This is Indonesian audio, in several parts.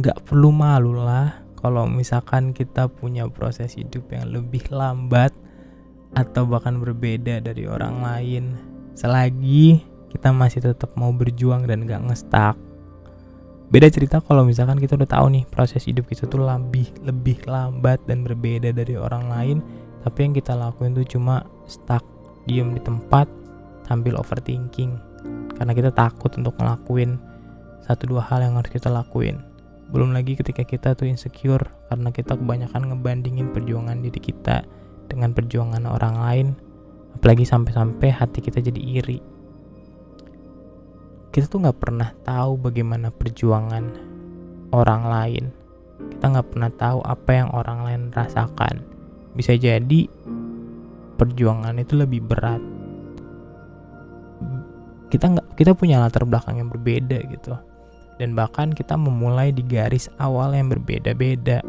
nggak perlu malu lah kalau misalkan kita punya proses hidup yang lebih lambat atau bahkan berbeda dari orang lain. Selagi kita masih tetap mau berjuang dan gak ngestak beda cerita kalau misalkan kita udah tahu nih proses hidup kita tuh lebih lebih lambat dan berbeda dari orang lain. Tapi yang kita lakuin tuh cuma stuck diem di tempat sambil overthinking. Karena kita takut untuk ngelakuin satu dua hal yang harus kita lakuin belum lagi ketika kita tuh insecure karena kita kebanyakan ngebandingin perjuangan diri kita dengan perjuangan orang lain apalagi sampai-sampai hati kita jadi iri. Kita tuh nggak pernah tahu bagaimana perjuangan orang lain. Kita nggak pernah tahu apa yang orang lain rasakan. Bisa jadi perjuangan itu lebih berat. Kita nggak kita punya latar belakang yang berbeda gitu dan bahkan kita memulai di garis awal yang berbeda-beda.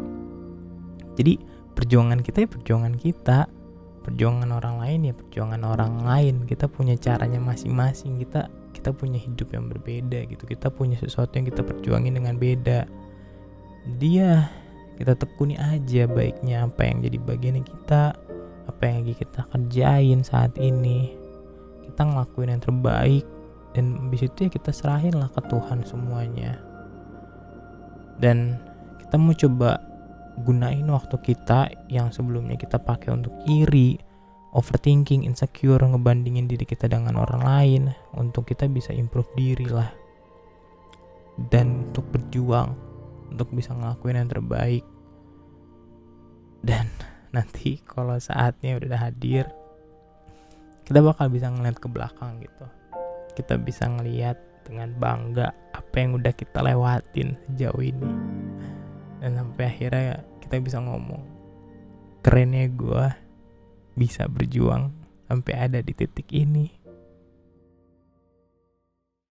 Jadi perjuangan kita ya perjuangan kita, perjuangan orang lain ya perjuangan orang lain. Kita punya caranya masing-masing. Kita kita punya hidup yang berbeda gitu. Kita punya sesuatu yang kita perjuangin dengan beda. Dia kita tekuni aja baiknya apa yang jadi bagian kita, apa yang lagi kita kerjain saat ini. Kita ngelakuin yang terbaik dan habis itu ya kita serahin lah ke Tuhan semuanya. Dan kita mau coba gunain waktu kita yang sebelumnya kita pakai untuk iri overthinking insecure ngebandingin diri kita dengan orang lain untuk kita bisa improve diri lah. Dan untuk berjuang untuk bisa ngelakuin yang terbaik. Dan nanti kalau saatnya udah hadir kita bakal bisa ngeliat ke belakang gitu kita bisa ngeliat dengan bangga apa yang udah kita lewatin sejauh ini. Dan sampai akhirnya kita bisa ngomong kerennya gue bisa berjuang sampai ada di titik ini